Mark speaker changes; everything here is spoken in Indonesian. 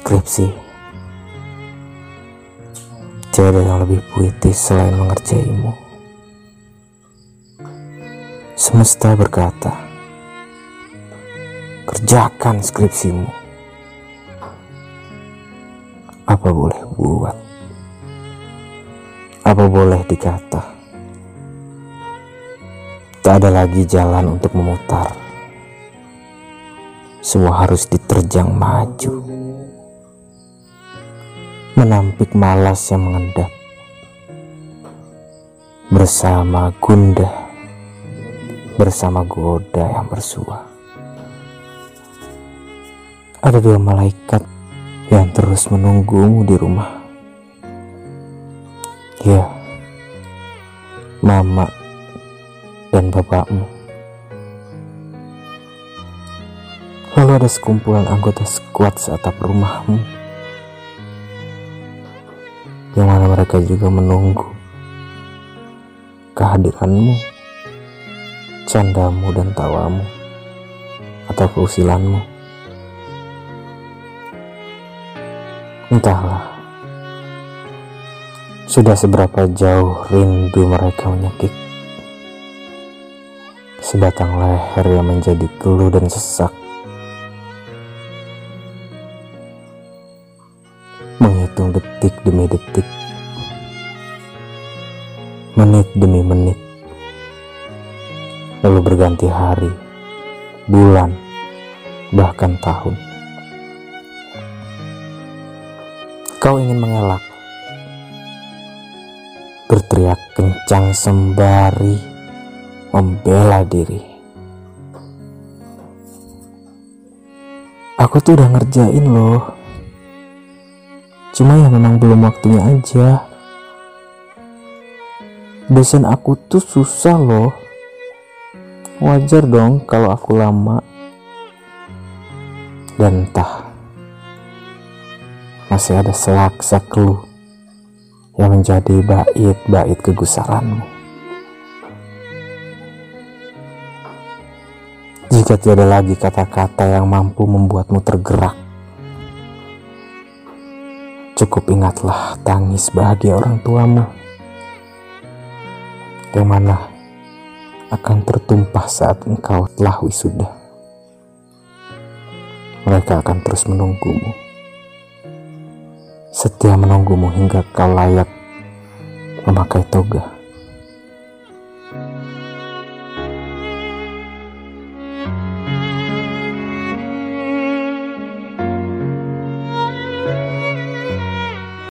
Speaker 1: skripsi. Tiada yang lebih puitis selain mengerjaimu. Semesta berkata, kerjakan skripsimu. Apa boleh buat? Apa boleh dikata? Tak ada lagi jalan untuk memutar. Semua harus diterjang maju. Menampik malas yang mengendap. Bersama gundah. Bersama goda yang bersua. Ada dua malaikat yang terus menunggumu di rumah. Ya, mama dan bapakmu. Lalu ada sekumpulan anggota skuad seatap rumahmu. Mereka juga menunggu kehadiranmu, candamu dan tawamu, atau keusilanmu. Entahlah, sudah seberapa jauh rindu mereka menyekik sebatang leher yang menjadi geluh dan sesak. Menghitung detik demi detik, demi menit, lalu berganti hari, bulan, bahkan tahun. Kau ingin mengelak, berteriak kencang sembari membela diri. Aku tuh udah ngerjain loh. Cuma ya memang belum waktunya aja. Dosen aku tuh susah loh. Wajar dong kalau aku lama. Dan entah masih ada selaksa keluh yang menjadi bait-bait kegusaranmu. Jika tiada lagi kata-kata yang mampu membuatmu tergerak, cukup ingatlah tangis bahagia orang tuamu, yang mana akan tertumpah saat engkau telah wisuda. Mereka akan terus menunggumu, setia menunggumu hingga kau layak memakai toga.